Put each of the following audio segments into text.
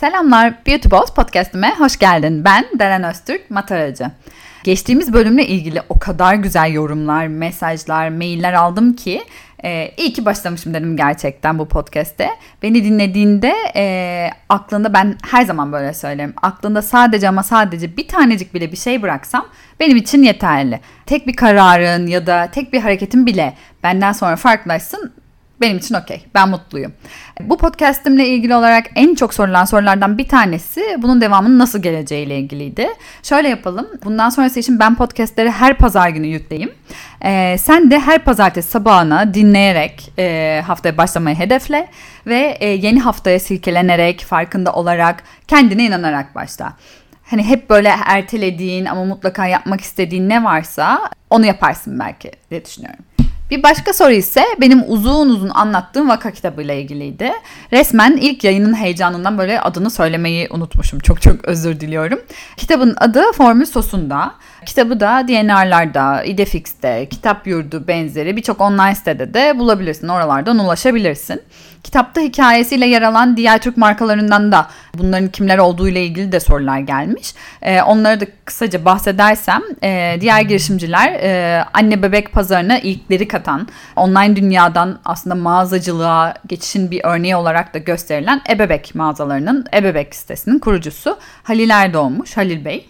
Selamlar, Beauty Boss podcastime hoş geldin. Ben Deren Öztürk, mataracı. Geçtiğimiz bölümle ilgili o kadar güzel yorumlar, mesajlar, mailler aldım ki e, iyi ki başlamışım dedim gerçekten bu podcast'te. Beni dinlediğinde e, aklında ben her zaman böyle söylerim. Aklında sadece ama sadece bir tanecik bile bir şey bıraksam benim için yeterli. Tek bir kararın ya da tek bir hareketin bile benden sonra farklılaşsın benim için okey. Ben mutluyum. Bu podcastimle ilgili olarak en çok sorulan sorulardan bir tanesi bunun devamının nasıl geleceğiyle ilgiliydi. Şöyle yapalım. Bundan sonrası için ben podcastleri her pazar günü yükleyeyim. Ee, sen de her pazartesi sabahına dinleyerek e, haftaya başlamayı hedefle ve e, yeni haftaya silkelenerek, farkında olarak, kendine inanarak başla. Hani hep böyle ertelediğin ama mutlaka yapmak istediğin ne varsa onu yaparsın belki diye düşünüyorum. Bir başka soru ise benim uzun uzun anlattığım vaka kitabıyla ilgiliydi. Resmen ilk yayının heyecanından böyle adını söylemeyi unutmuşum. Çok çok özür diliyorum. Kitabın adı Formül Sosunda. Kitabı da DNR'larda, Idefix'te, Kitap Yurdu benzeri birçok online sitede de bulabilirsin. Oralardan ulaşabilirsin. Kitapta hikayesiyle yer alan diğer Türk markalarından da bunların kimler olduğu ile ilgili de sorular gelmiş. E, onları da kısaca bahsedersem e, diğer girişimciler e, anne bebek pazarına ilkleri katan, online dünyadan aslında mağazacılığa geçişin bir örneği olarak da gösterilen Ebebek mağazalarının Ebebek sitesinin kurucusu Halil Erdoğmuş, Halil Bey.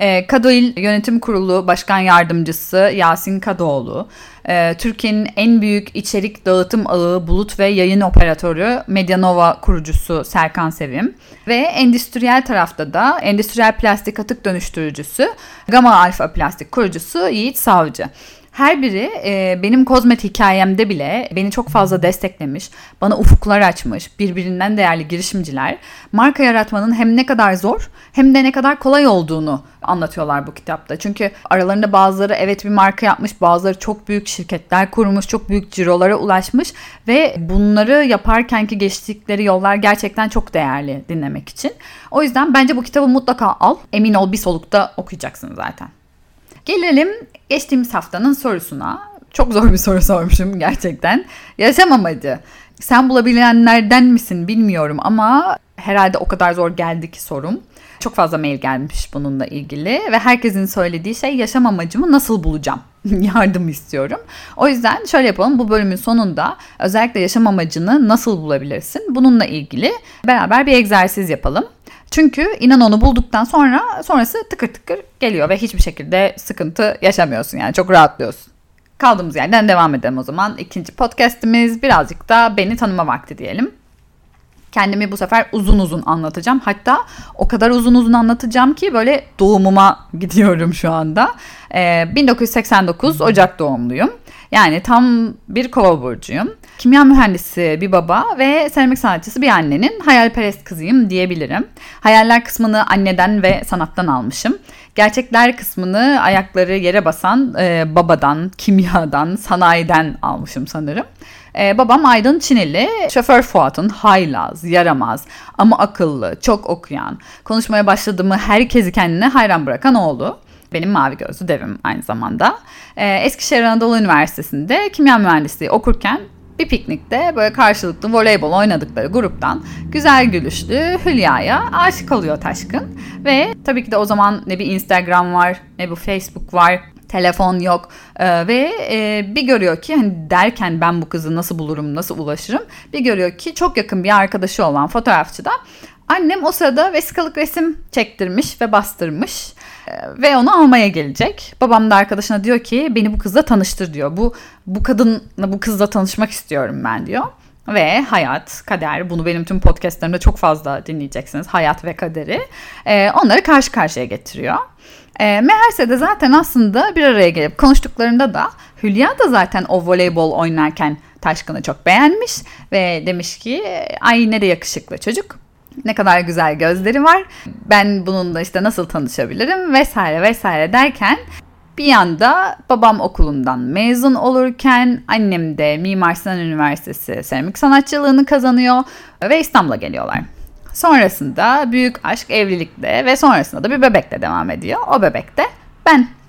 E, Kadoil Yönetim Kurulu Başkan Yardımcısı Yasin Kadoğlu, e, Türkiye'nin en büyük içerik dağıtım ağı bulut ve yayın operatörü Medianova kurucusu Serkan Sevim ve endüstriyel tarafta da endüstriyel plastik atık dönüştürücüsü Gamma Alfa Plastik kurucusu Yiğit Savcı. Her biri e, benim kozmet hikayemde bile beni çok fazla desteklemiş, bana ufuklar açmış, birbirinden değerli girişimciler marka yaratmanın hem ne kadar zor hem de ne kadar kolay olduğunu anlatıyorlar bu kitapta. Çünkü aralarında bazıları evet bir marka yapmış, bazıları çok büyük şirketler kurmuş, çok büyük cirolara ulaşmış ve bunları yaparkenki geçtikleri yollar gerçekten çok değerli dinlemek için. O yüzden bence bu kitabı mutlaka al. Emin ol bir solukta okuyacaksın zaten. Gelelim geçtiğimiz haftanın sorusuna. Çok zor bir soru sormuşum gerçekten. Yaşam amacı. Sen bulabilenlerden misin bilmiyorum ama herhalde o kadar zor geldi ki sorum. Çok fazla mail gelmiş bununla ilgili ve herkesin söylediği şey yaşam amacımı nasıl bulacağım? Yardım istiyorum. O yüzden şöyle yapalım bu bölümün sonunda özellikle yaşam amacını nasıl bulabilirsin? Bununla ilgili beraber bir egzersiz yapalım. Çünkü inan onu bulduktan sonra sonrası tıkır tıkır geliyor ve hiçbir şekilde sıkıntı yaşamıyorsun yani çok rahatlıyorsun. Kaldığımız yerden devam edelim o zaman. İkinci podcastimiz birazcık da beni tanıma vakti diyelim. Kendimi bu sefer uzun uzun anlatacağım. Hatta o kadar uzun uzun anlatacağım ki böyle doğumuma gidiyorum şu anda. Ee, 1989 Ocak doğumluyum. Yani tam bir kova burcuyum. Kimya mühendisi bir baba ve seramik sanatçısı bir annenin hayalperest kızıyım diyebilirim. Hayaller kısmını anneden ve sanattan almışım. Gerçekler kısmını ayakları yere basan e, babadan, kimyadan, sanayiden almışım sanırım. Ee, babam Aydın Çinili, şoför Fuat'ın haylaz, yaramaz ama akıllı, çok okuyan, konuşmaya başladığımı herkesi kendine hayran bırakan oğlu. Benim mavi gözlü devim aynı zamanda. Ee, Eskişehir Anadolu Üniversitesi'nde kimya mühendisliği okurken bir piknikte böyle karşılıklı voleybol oynadıkları gruptan güzel gülüşlü Hülya'ya aşık oluyor Taşkın. Ve tabii ki de o zaman ne bir Instagram var ne bu Facebook var telefon yok. Ee, ve e, bir görüyor ki hani derken ben bu kızı nasıl bulurum nasıl ulaşırım? Bir görüyor ki çok yakın bir arkadaşı olan fotoğrafçı da annem o sırada vesikalık resim çektirmiş ve bastırmış ve onu almaya gelecek. Babam da arkadaşına diyor ki beni bu kızla tanıştır diyor. Bu bu kadınla bu kızla tanışmak istiyorum ben diyor. Ve hayat, kader, bunu benim tüm podcastlerimde çok fazla dinleyeceksiniz. Hayat ve kaderi. E, onları karşı karşıya getiriyor. E, meğerse de zaten aslında bir araya gelip konuştuklarında da Hülya da zaten o voleybol oynarken Taşkın'ı çok beğenmiş ve demiş ki ay ne de yakışıklı çocuk ne kadar güzel gözleri var. Ben bununla işte nasıl tanışabilirim vesaire vesaire derken bir yanda babam okulundan mezun olurken annem de Mimar Sinan Üniversitesi seramik sanatçılığını kazanıyor ve İstanbul'a geliyorlar. Sonrasında büyük aşk evlilikle ve sonrasında da bir bebekle devam ediyor. O bebek de ben.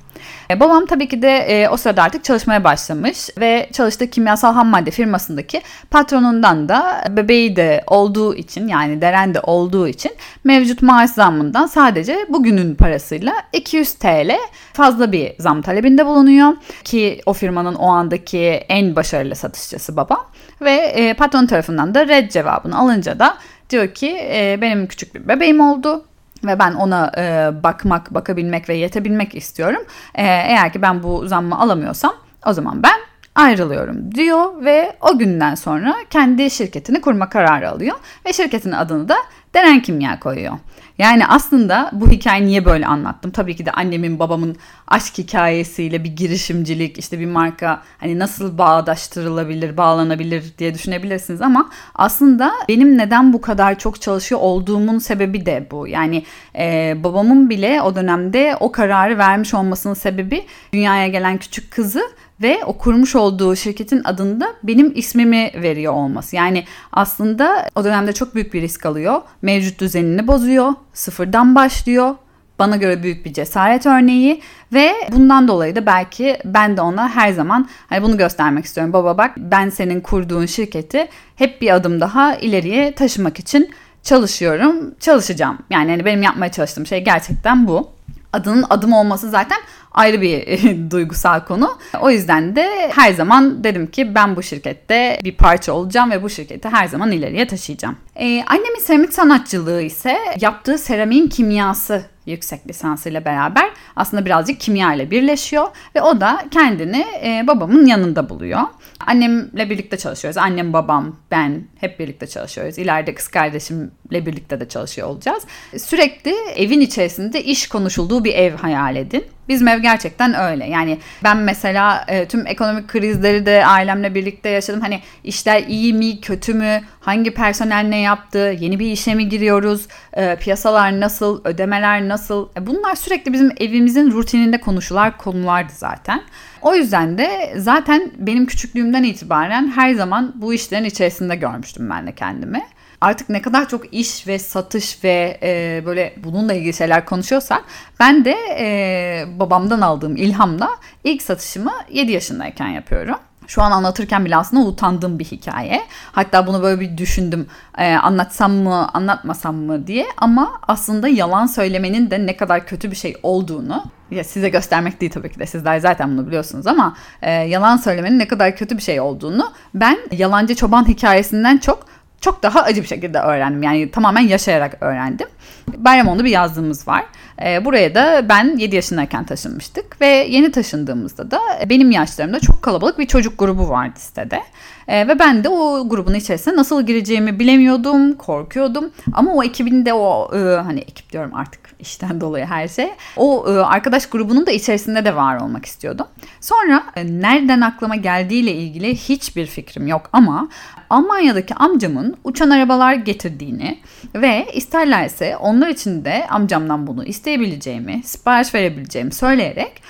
E, babam tabii ki de e, o sırada artık çalışmaya başlamış ve çalıştığı kimyasal ham madde firmasındaki patronundan da bebeği de olduğu için yani Deren de olduğu için mevcut maaş zammından sadece bugünün parasıyla 200 TL fazla bir zam talebinde bulunuyor. Ki o firmanın o andaki en başarılı satışçısı baba ve e, patron tarafından da red cevabını alınca da diyor ki e, benim küçük bir bebeğim oldu ve ben ona e, bakmak, bakabilmek ve yetebilmek istiyorum. E, eğer ki ben bu zammı alamıyorsam o zaman ben ayrılıyorum diyor ve o günden sonra kendi şirketini kurma kararı alıyor ve şirketin adını da Deren Kimya koyuyor. Yani aslında bu hikayeyi niye böyle anlattım? Tabii ki de annemin babamın aşk hikayesiyle bir girişimcilik, işte bir marka hani nasıl bağdaştırılabilir, bağlanabilir diye düşünebilirsiniz ama aslında benim neden bu kadar çok çalışıyor olduğumun sebebi de bu. Yani e, babamın bile o dönemde o kararı vermiş olmasının sebebi dünyaya gelen küçük kızı ve o kurmuş olduğu şirketin adında benim ismimi veriyor olması. Yani aslında o dönemde çok büyük bir risk alıyor. Mevcut düzenini bozuyor, sıfırdan başlıyor. Bana göre büyük bir cesaret örneği ve bundan dolayı da belki ben de ona her zaman hani bunu göstermek istiyorum. Baba bak ben senin kurduğun şirketi hep bir adım daha ileriye taşımak için çalışıyorum, çalışacağım. Yani hani benim yapmaya çalıştığım şey gerçekten bu. Adının adım olması zaten ayrı bir duygusal konu. O yüzden de her zaman dedim ki ben bu şirkette bir parça olacağım ve bu şirketi her zaman ileriye taşıyacağım. Ee, annemin seramik sanatçılığı ise yaptığı seramiğin kimyası yüksek lisansıyla beraber aslında birazcık kimya ile birleşiyor ve o da kendini e, babamın yanında buluyor. Annemle birlikte çalışıyoruz. Annem, babam, ben hep birlikte çalışıyoruz. İleride kız kardeşimle birlikte de çalışıyor olacağız. Sürekli evin içerisinde iş konuşulduğu bir ev hayal edin. Bizim ev gerçekten öyle. Yani ben mesela e, tüm ekonomik krizleri de ailemle birlikte yaşadım. Hani işler iyi mi, kötü mü, hangi personel ne yaptı, yeni bir işe mi giriyoruz, e, piyasalar nasıl, ödemeler nasıl. E, bunlar sürekli bizim evimizin rutininde konuşular konulardı zaten. O yüzden de zaten benim küçüklüğümden itibaren her zaman bu işlerin içerisinde görmüştüm ben de kendimi artık ne kadar çok iş ve satış ve e, böyle bununla ilgili şeyler konuşuyorsak ben de e, babamdan aldığım ilhamla ilk satışımı 7 yaşındayken yapıyorum. Şu an anlatırken bile aslında utandığım bir hikaye. Hatta bunu böyle bir düşündüm. Ee, anlatsam mı, anlatmasam mı diye. Ama aslında yalan söylemenin de ne kadar kötü bir şey olduğunu ya size göstermek değil tabii ki de sizler zaten bunu biliyorsunuz ama e, yalan söylemenin ne kadar kötü bir şey olduğunu ben yalancı çoban hikayesinden çok çok daha acı bir şekilde öğrendim. Yani tamamen yaşayarak öğrendim. Bayramon'da bir yazlığımız var. E, buraya da ben 7 yaşındayken taşınmıştık ve yeni taşındığımızda da benim yaşlarımda çok kalabalık bir çocuk grubu vardı sitede. E, ve ben de o grubun içerisine nasıl gireceğimi bilemiyordum, korkuyordum. Ama o ekibin de o e, hani ekip diyorum artık işten dolayı her şey. O e, arkadaş grubunun da içerisinde de var olmak istiyordum. Sonra e, nereden aklıma geldiğiyle ilgili hiçbir fikrim yok ama Almanya'daki amcamın uçan arabalar getirdiğini ve isterlerse onlar için de amcamdan bunu isteyebileceğimi, sipariş verebileceğimi söyleyerek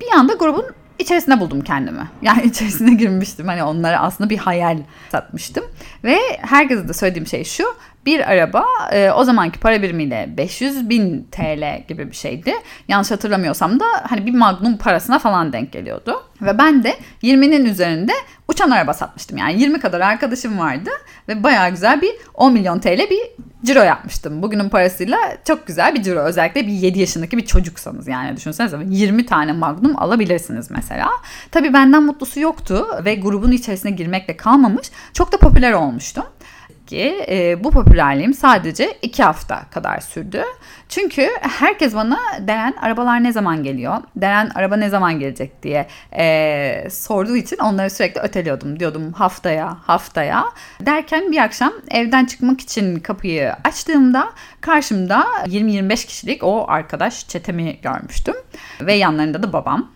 bir anda grubun içerisine buldum kendimi. Yani içerisine girmiştim. Hani onlara aslında bir hayal satmıştım. Ve herkese de söylediğim şey şu bir araba e, o zamanki para birimiyle 500 bin TL gibi bir şeydi. Yanlış hatırlamıyorsam da hani bir magnum parasına falan denk geliyordu. Ve ben de 20'nin üzerinde uçan araba satmıştım. Yani 20 kadar arkadaşım vardı ve bayağı güzel bir 10 milyon TL bir ciro yapmıştım. Bugünün parasıyla çok güzel bir ciro. Özellikle bir 7 yaşındaki bir çocuksanız yani düşünsenize 20 tane magnum alabilirsiniz mesela. Tabii benden mutlusu yoktu ve grubun içerisine girmekle kalmamış. Çok da popüler olmuştum ki e, bu popülerliğim sadece iki hafta kadar sürdü. Çünkü herkes bana Deren arabalar ne zaman geliyor? Deren araba ne zaman gelecek diye e, sorduğu için onları sürekli öteliyordum. Diyordum haftaya haftaya. Derken bir akşam evden çıkmak için kapıyı açtığımda karşımda 20-25 kişilik o arkadaş çetemi görmüştüm. Ve yanlarında da babam.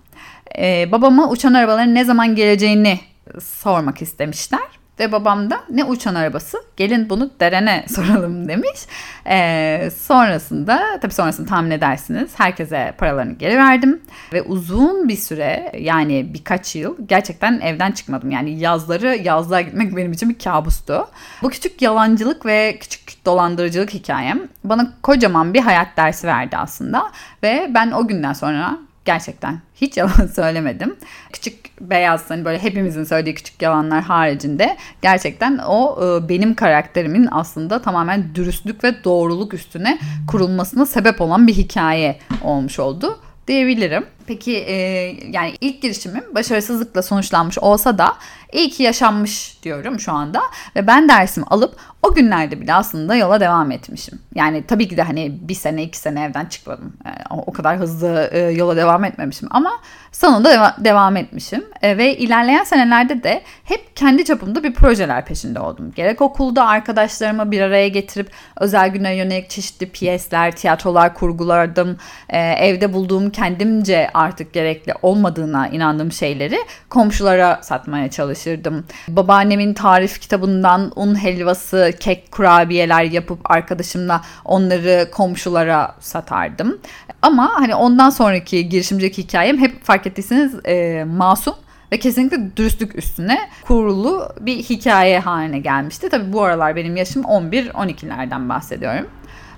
E, babama uçan arabaların ne zaman geleceğini sormak istemişler. Ve babam da ne uçan arabası gelin bunu derene soralım demiş. Ee, sonrasında tabii sonrasını tahmin edersiniz. Herkese paralarını geri verdim. Ve uzun bir süre yani birkaç yıl gerçekten evden çıkmadım. Yani yazları yazlığa gitmek benim için bir kabustu. Bu küçük yalancılık ve küçük dolandırıcılık hikayem bana kocaman bir hayat dersi verdi aslında. Ve ben o günden sonra Gerçekten. Hiç yalan söylemedim. Küçük beyaz hani böyle hepimizin söylediği küçük yalanlar haricinde gerçekten o e, benim karakterimin aslında tamamen dürüstlük ve doğruluk üstüne kurulmasına sebep olan bir hikaye olmuş oldu diyebilirim. Peki e, yani ilk girişimim başarısızlıkla sonuçlanmış olsa da iyi ki yaşanmış diyorum şu anda. Ve ben dersimi alıp o günlerde bile aslında yola devam etmişim. Yani tabii ki de hani bir sene iki sene evden çıkmadım. E, o kadar hızlı e, yola devam etmemişim ama sonunda deva- devam etmişim. E, ve ilerleyen senelerde de hep kendi çapımda bir projeler peşinde oldum. Gerek okulda arkadaşlarımı bir araya getirip özel güne yönelik çeşitli piyesler, tiyatrolar kurgulardım. E, evde bulduğum kendimce artık gerekli olmadığına inandığım şeyleri komşulara satmaya çalışırdım. Babaannemin tarif kitabından un helvası, kek, kurabiyeler yapıp arkadaşımla onları komşulara satardım. Ama hani ondan sonraki girişimcilik hikayem hep fark ettiyseniz e, masum ve kesinlikle dürüstlük üstüne kurulu bir hikaye haline gelmişti. Tabi bu aralar benim yaşım 11-12'lerden bahsediyorum.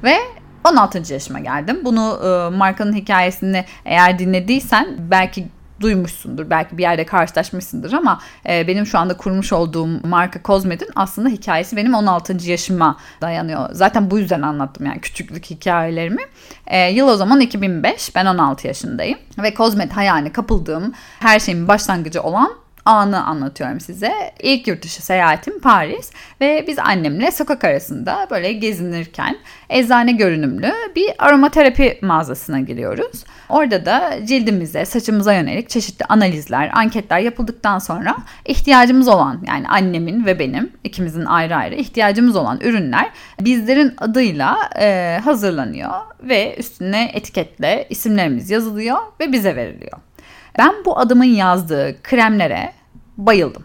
Ve 16. yaşıma geldim. Bunu e, markanın hikayesini eğer dinlediysen belki duymuşsundur. Belki bir yerde karşılaşmışsındır ama e, benim şu anda kurmuş olduğum marka Cosmed'in aslında hikayesi benim 16. yaşıma dayanıyor. Zaten bu yüzden anlattım yani küçüklük hikayelerimi. E, yıl o zaman 2005. Ben 16 yaşındayım. Ve Cosmed hayalini kapıldığım her şeyin başlangıcı olan anı anlatıyorum size. İlk yurt dışı seyahatim Paris ve biz annemle sokak arasında böyle gezinirken eczane görünümlü bir aromaterapi mağazasına giriyoruz. Orada da cildimize, saçımıza yönelik çeşitli analizler, anketler yapıldıktan sonra ihtiyacımız olan yani annemin ve benim ikimizin ayrı ayrı ihtiyacımız olan ürünler bizlerin adıyla e, hazırlanıyor ve üstüne etiketle isimlerimiz yazılıyor ve bize veriliyor. Ben bu adamın yazdığı kremlere bayıldım.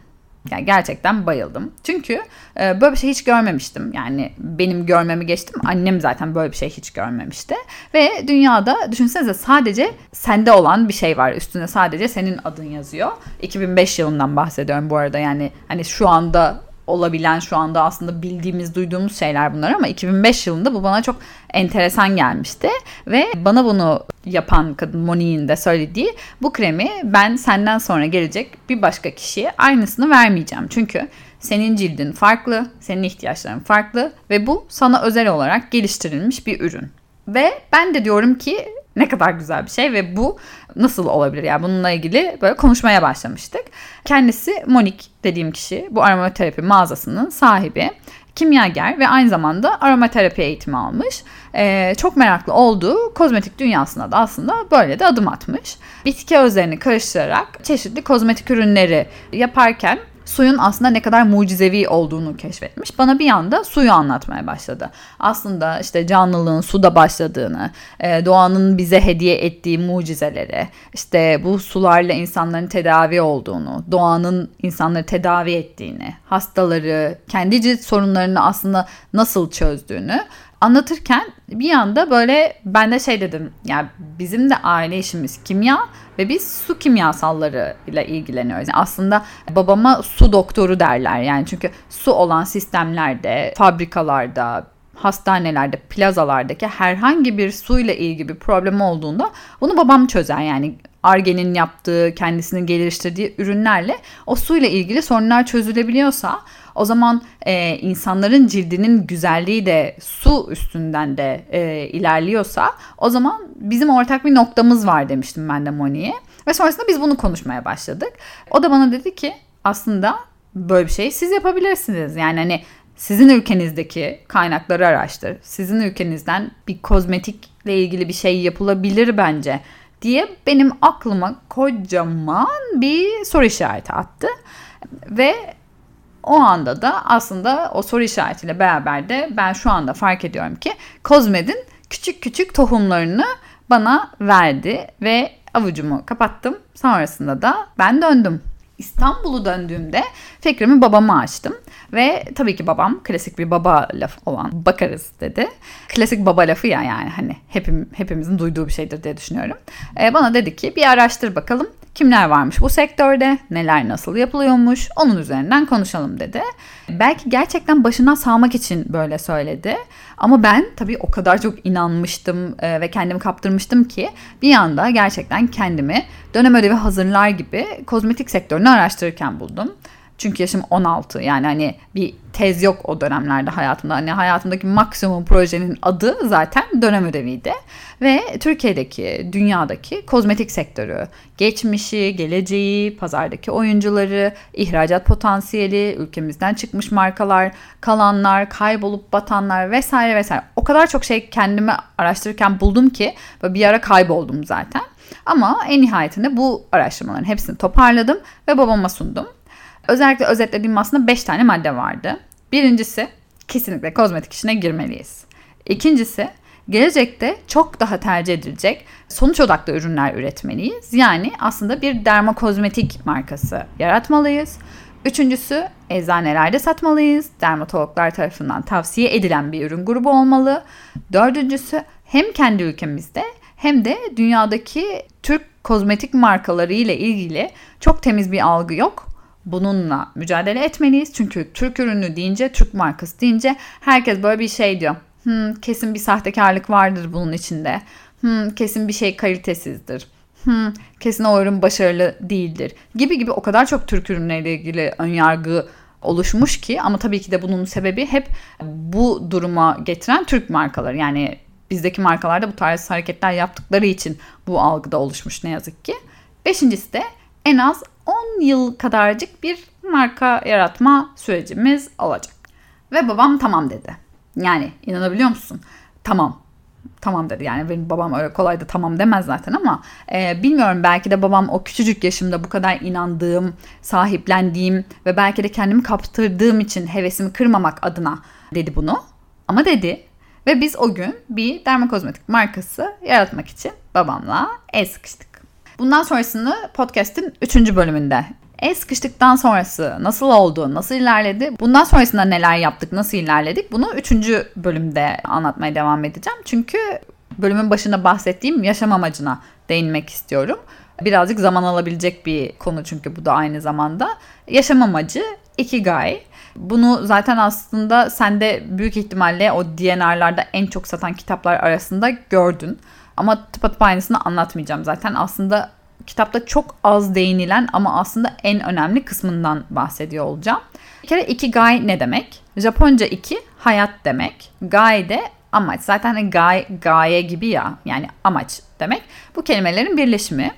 Yani gerçekten bayıldım. Çünkü e, böyle bir şey hiç görmemiştim. Yani benim görmemi geçtim. Annem zaten böyle bir şey hiç görmemişti. Ve dünyada düşünsenize sadece sende olan bir şey var. Üstüne sadece senin adın yazıyor. 2005 yılından bahsediyorum bu arada. Yani hani şu anda olabilen şu anda aslında bildiğimiz, duyduğumuz şeyler bunlar ama 2005 yılında bu bana çok enteresan gelmişti ve bana bunu yapan kadın Monique'in de söylediği bu kremi ben senden sonra gelecek bir başka kişiye aynısını vermeyeceğim. Çünkü senin cildin farklı, senin ihtiyaçların farklı ve bu sana özel olarak geliştirilmiş bir ürün. Ve ben de diyorum ki ne kadar güzel bir şey ve bu nasıl olabilir? Yani bununla ilgili böyle konuşmaya başlamıştık. Kendisi Monique dediğim kişi bu aromaterapi mağazasının sahibi kimyager ve aynı zamanda aromaterapi eğitimi almış. Ee, çok meraklı olduğu kozmetik dünyasına da aslında böyle de adım atmış. Bitki özlerini karıştırarak çeşitli kozmetik ürünleri yaparken suyun aslında ne kadar mucizevi olduğunu keşfetmiş. Bana bir anda suyu anlatmaya başladı. Aslında işte canlılığın suda başladığını, e, doğanın bize hediye ettiği mucizeleri, işte bu sularla insanların tedavi olduğunu, doğanın insanları tedavi ettiğini, hastaları, kendi cilt sorunlarını aslında nasıl çözdüğünü anlatırken bir anda böyle ben de şey dedim yani bizim de aile işimiz kimya ve biz su kimyasalları ile ilgileniyoruz. Yani aslında babama su doktoru derler yani çünkü su olan sistemlerde, fabrikalarda, hastanelerde, plazalardaki herhangi bir suyla ilgili bir problem olduğunda bunu babam çözer. Yani Arge'nin yaptığı, kendisinin geliştirdiği ürünlerle o suyla ilgili sorunlar çözülebiliyorsa o zaman e, insanların cildinin güzelliği de su üstünden de e, ilerliyorsa o zaman bizim ortak bir noktamız var demiştim ben de Moni'ye. Ve sonrasında biz bunu konuşmaya başladık. O da bana dedi ki aslında böyle bir şey siz yapabilirsiniz. Yani hani sizin ülkenizdeki kaynakları araştır. Sizin ülkenizden bir kozmetikle ilgili bir şey yapılabilir bence diye benim aklıma kocaman bir soru işareti attı. Ve o anda da aslında o soru işaretiyle beraber de ben şu anda fark ediyorum ki Kozmed'in küçük küçük tohumlarını bana verdi ve avucumu kapattım. Sonrasında da ben döndüm. İstanbul'u döndüğümde fikrimi babama açtım. Ve tabii ki babam klasik bir baba lafı olan bakarız dedi. Klasik baba lafı ya yani hani hepim, hepimizin duyduğu bir şeydir diye düşünüyorum. Ee, bana dedi ki bir araştır bakalım kimler varmış bu sektörde, neler nasıl yapılıyormuş onun üzerinden konuşalım dedi. Belki gerçekten başına sağmak için böyle söyledi. Ama ben tabii o kadar çok inanmıştım e, ve kendimi kaptırmıştım ki bir anda gerçekten kendimi dönem ödevi hazırlar gibi kozmetik sektörünü araştırırken buldum. Çünkü yaşım 16 yani hani bir tez yok o dönemlerde hayatımda. Hani hayatımdaki maksimum projenin adı zaten dönem ödeviydi. Ve Türkiye'deki, dünyadaki kozmetik sektörü, geçmişi, geleceği, pazardaki oyuncuları, ihracat potansiyeli, ülkemizden çıkmış markalar, kalanlar, kaybolup batanlar vesaire vesaire. O kadar çok şey kendimi araştırırken buldum ki bir ara kayboldum zaten. Ama en nihayetinde bu araştırmaların hepsini toparladım ve babama sundum. Özellikle özetlediğim aslında 5 tane madde vardı. Birincisi kesinlikle kozmetik işine girmeliyiz. İkincisi gelecekte çok daha tercih edilecek sonuç odaklı ürünler üretmeliyiz. Yani aslında bir dermokozmetik markası yaratmalıyız. Üçüncüsü eczanelerde satmalıyız. Dermatologlar tarafından tavsiye edilen bir ürün grubu olmalı. Dördüncüsü hem kendi ülkemizde hem de dünyadaki Türk kozmetik markaları ile ilgili çok temiz bir algı yok bununla mücadele etmeliyiz. Çünkü Türk ürünü deyince, Türk markası deyince herkes böyle bir şey diyor. Hmm, kesin bir sahtekarlık vardır bunun içinde. Hmm, kesin bir şey kalitesizdir. Hmm, kesin o ürün başarılı değildir. Gibi gibi o kadar çok Türk ürünleriyle ilgili önyargı oluşmuş ki ama tabii ki de bunun sebebi hep bu duruma getiren Türk markaları. Yani bizdeki markalarda bu tarz hareketler yaptıkları için bu algıda oluşmuş ne yazık ki. Beşincisi de en az 10 yıl kadarcık bir marka yaratma sürecimiz olacak. Ve babam tamam dedi. Yani inanabiliyor musun? Tamam. Tamam dedi yani benim babam öyle kolay da tamam demez zaten ama e, bilmiyorum belki de babam o küçücük yaşımda bu kadar inandığım, sahiplendiğim ve belki de kendimi kaptırdığım için hevesimi kırmamak adına dedi bunu. Ama dedi ve biz o gün bir dermokozmetik markası yaratmak için babamla el sıkıştık. Bundan sonrasını podcast'in 3. bölümünde El sıkıştıktan sonrası nasıl oldu, nasıl ilerledi, bundan sonrasında neler yaptık, nasıl ilerledik bunu 3. bölümde anlatmaya devam edeceğim. Çünkü bölümün başında bahsettiğim yaşam amacına değinmek istiyorum. Birazcık zaman alabilecek bir konu çünkü bu da aynı zamanda. Yaşam amacı Ikigai. Bunu zaten aslında sen de büyük ihtimalle o DNR'larda en çok satan kitaplar arasında gördün. Ama tıpatıp aynısını anlatmayacağım zaten. Aslında kitapta çok az değinilen ama aslında en önemli kısmından bahsediyor olacağım. Bir kere ikigai ne demek? Japonca iki hayat demek. Gai de amaç. Zaten hani gai, gaye gibi ya yani amaç demek. Bu kelimelerin birleşimi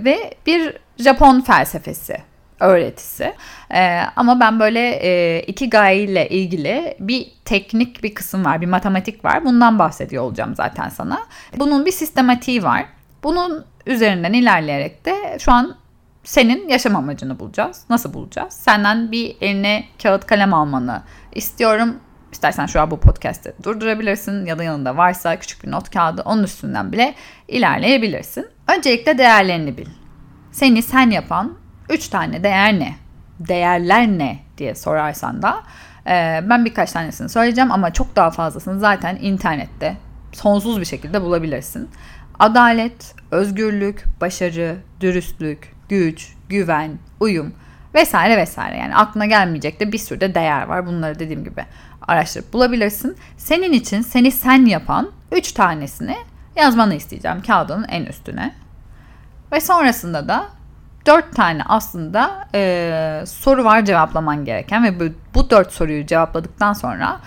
ve bir Japon felsefesi öğretisi. Ee, ama ben böyle e, ikigai ile ilgili bir teknik bir kısım var, bir matematik var. Bundan bahsediyor olacağım zaten sana. Bunun bir sistematiği var. Bunun üzerinden ilerleyerek de şu an senin yaşam amacını bulacağız. Nasıl bulacağız? Senden bir eline kağıt kalem almanı istiyorum. İstersen şu an bu podcast'ı durdurabilirsin ya da yanında varsa küçük bir not kağıdı onun üstünden bile ilerleyebilirsin. Öncelikle değerlerini bil. Seni sen yapan 3 tane değer ne? Değerler ne diye sorarsan da e, ben birkaç tanesini söyleyeceğim ama çok daha fazlasını zaten internette sonsuz bir şekilde bulabilirsin. Adalet, özgürlük, başarı, dürüstlük, güç, güven, uyum vesaire vesaire. Yani aklına gelmeyecek de bir sürü de değer var. Bunları dediğim gibi araştırıp bulabilirsin. Senin için seni sen yapan 3 tanesini yazmanı isteyeceğim kağıdın en üstüne. Ve sonrasında da 4 tane aslında e, soru var cevaplaman gereken ve bu, bu 4 soruyu cevapladıktan sonra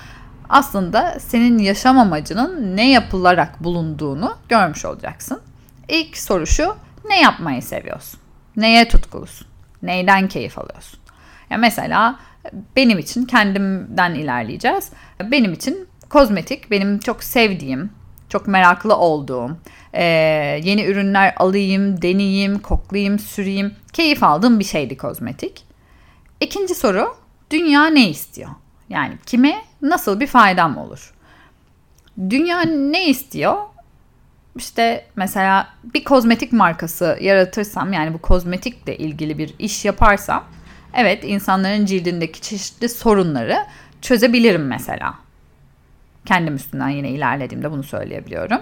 aslında senin yaşam amacının ne yapılarak bulunduğunu görmüş olacaksın. İlk soru şu, ne yapmayı seviyorsun? Neye tutkulusun? Neyden keyif alıyorsun? Ya mesela benim için kendimden ilerleyeceğiz. Benim için kozmetik benim çok sevdiğim, çok meraklı olduğum, e, yeni ürünler alayım, deneyeyim, koklayayım, süreyim, keyif aldığım bir şeydi kozmetik. İkinci soru, dünya ne istiyor? Yani kime nasıl bir faydam olur? Dünya ne istiyor? işte mesela bir kozmetik markası yaratırsam yani bu kozmetikle ilgili bir iş yaparsam evet insanların cildindeki çeşitli sorunları çözebilirim mesela. Kendim üstünden yine ilerlediğimde bunu söyleyebiliyorum.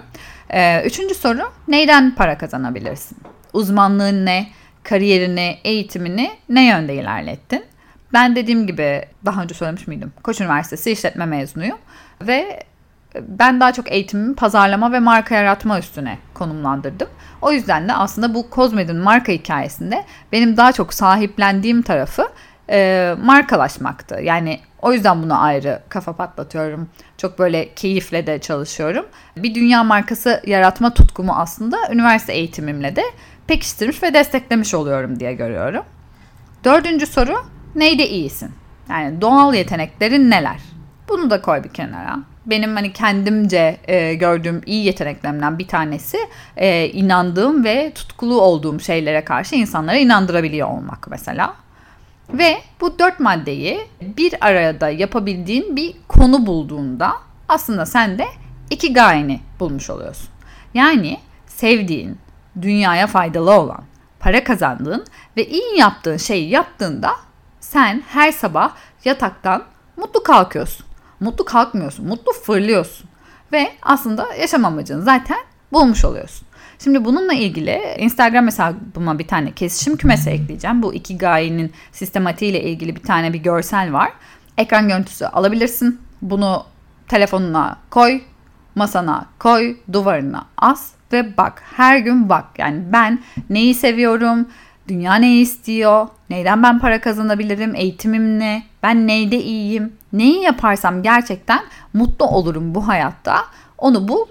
Ee, üçüncü soru neyden para kazanabilirsin? Uzmanlığın ne? Kariyerini, eğitimini ne yönde ilerlettin? Ben dediğim gibi daha önce söylemiş miydim? Koç Üniversitesi işletme mezunuyum ve ben daha çok eğitimimi pazarlama ve marka yaratma üstüne konumlandırdım. O yüzden de aslında bu Kozmed'in marka hikayesinde benim daha çok sahiplendiğim tarafı e, markalaşmaktı. Yani o yüzden buna ayrı kafa patlatıyorum. Çok böyle keyifle de çalışıyorum. Bir dünya markası yaratma tutkumu aslında üniversite eğitimimle de pekiştirmiş ve desteklemiş oluyorum diye görüyorum. Dördüncü soru neyde iyisin? Yani doğal yeteneklerin neler? Bunu da koy bir kenara. Benim hani kendimce e, gördüğüm iyi yeteneklerimden bir tanesi e, inandığım ve tutkulu olduğum şeylere karşı insanlara inandırabiliyor olmak mesela. Ve bu dört maddeyi bir arada yapabildiğin bir konu bulduğunda aslında sen de iki gayeni bulmuş oluyorsun. Yani sevdiğin, dünyaya faydalı olan, para kazandığın ve iyi yaptığın şeyi yaptığında sen her sabah yataktan mutlu kalkıyorsun. Mutlu kalkmıyorsun, mutlu fırlıyorsun. Ve aslında yaşam amacını zaten bulmuş oluyorsun. Şimdi bununla ilgili Instagram hesabıma bir tane kesişim kümesi ekleyeceğim. Bu iki gayenin sistematiğiyle ilgili bir tane bir görsel var. Ekran görüntüsü alabilirsin. Bunu telefonuna koy, masana koy, duvarına as ve bak. Her gün bak. Yani ben neyi seviyorum, dünya neyi istiyor, neyden ben para kazanabilirim, eğitimim ne, ben neyde iyiyim, neyi yaparsam gerçekten mutlu olurum bu hayatta. Onu bul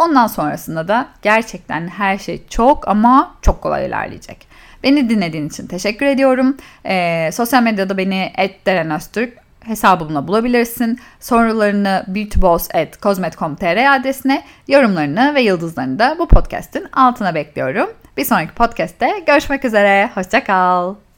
Ondan sonrasında da gerçekten her şey çok ama çok kolay ilerleyecek. Beni dinlediğin için teşekkür ediyorum. Ee, sosyal medyada beni @derenöztürk hesabımla bulabilirsin. Sorularını beautyboss.cosmet.com.tr adresine, yorumlarını ve yıldızlarını da bu podcast'in altına bekliyorum. Bir sonraki podcast'te görüşmek üzere. Hoşçakal.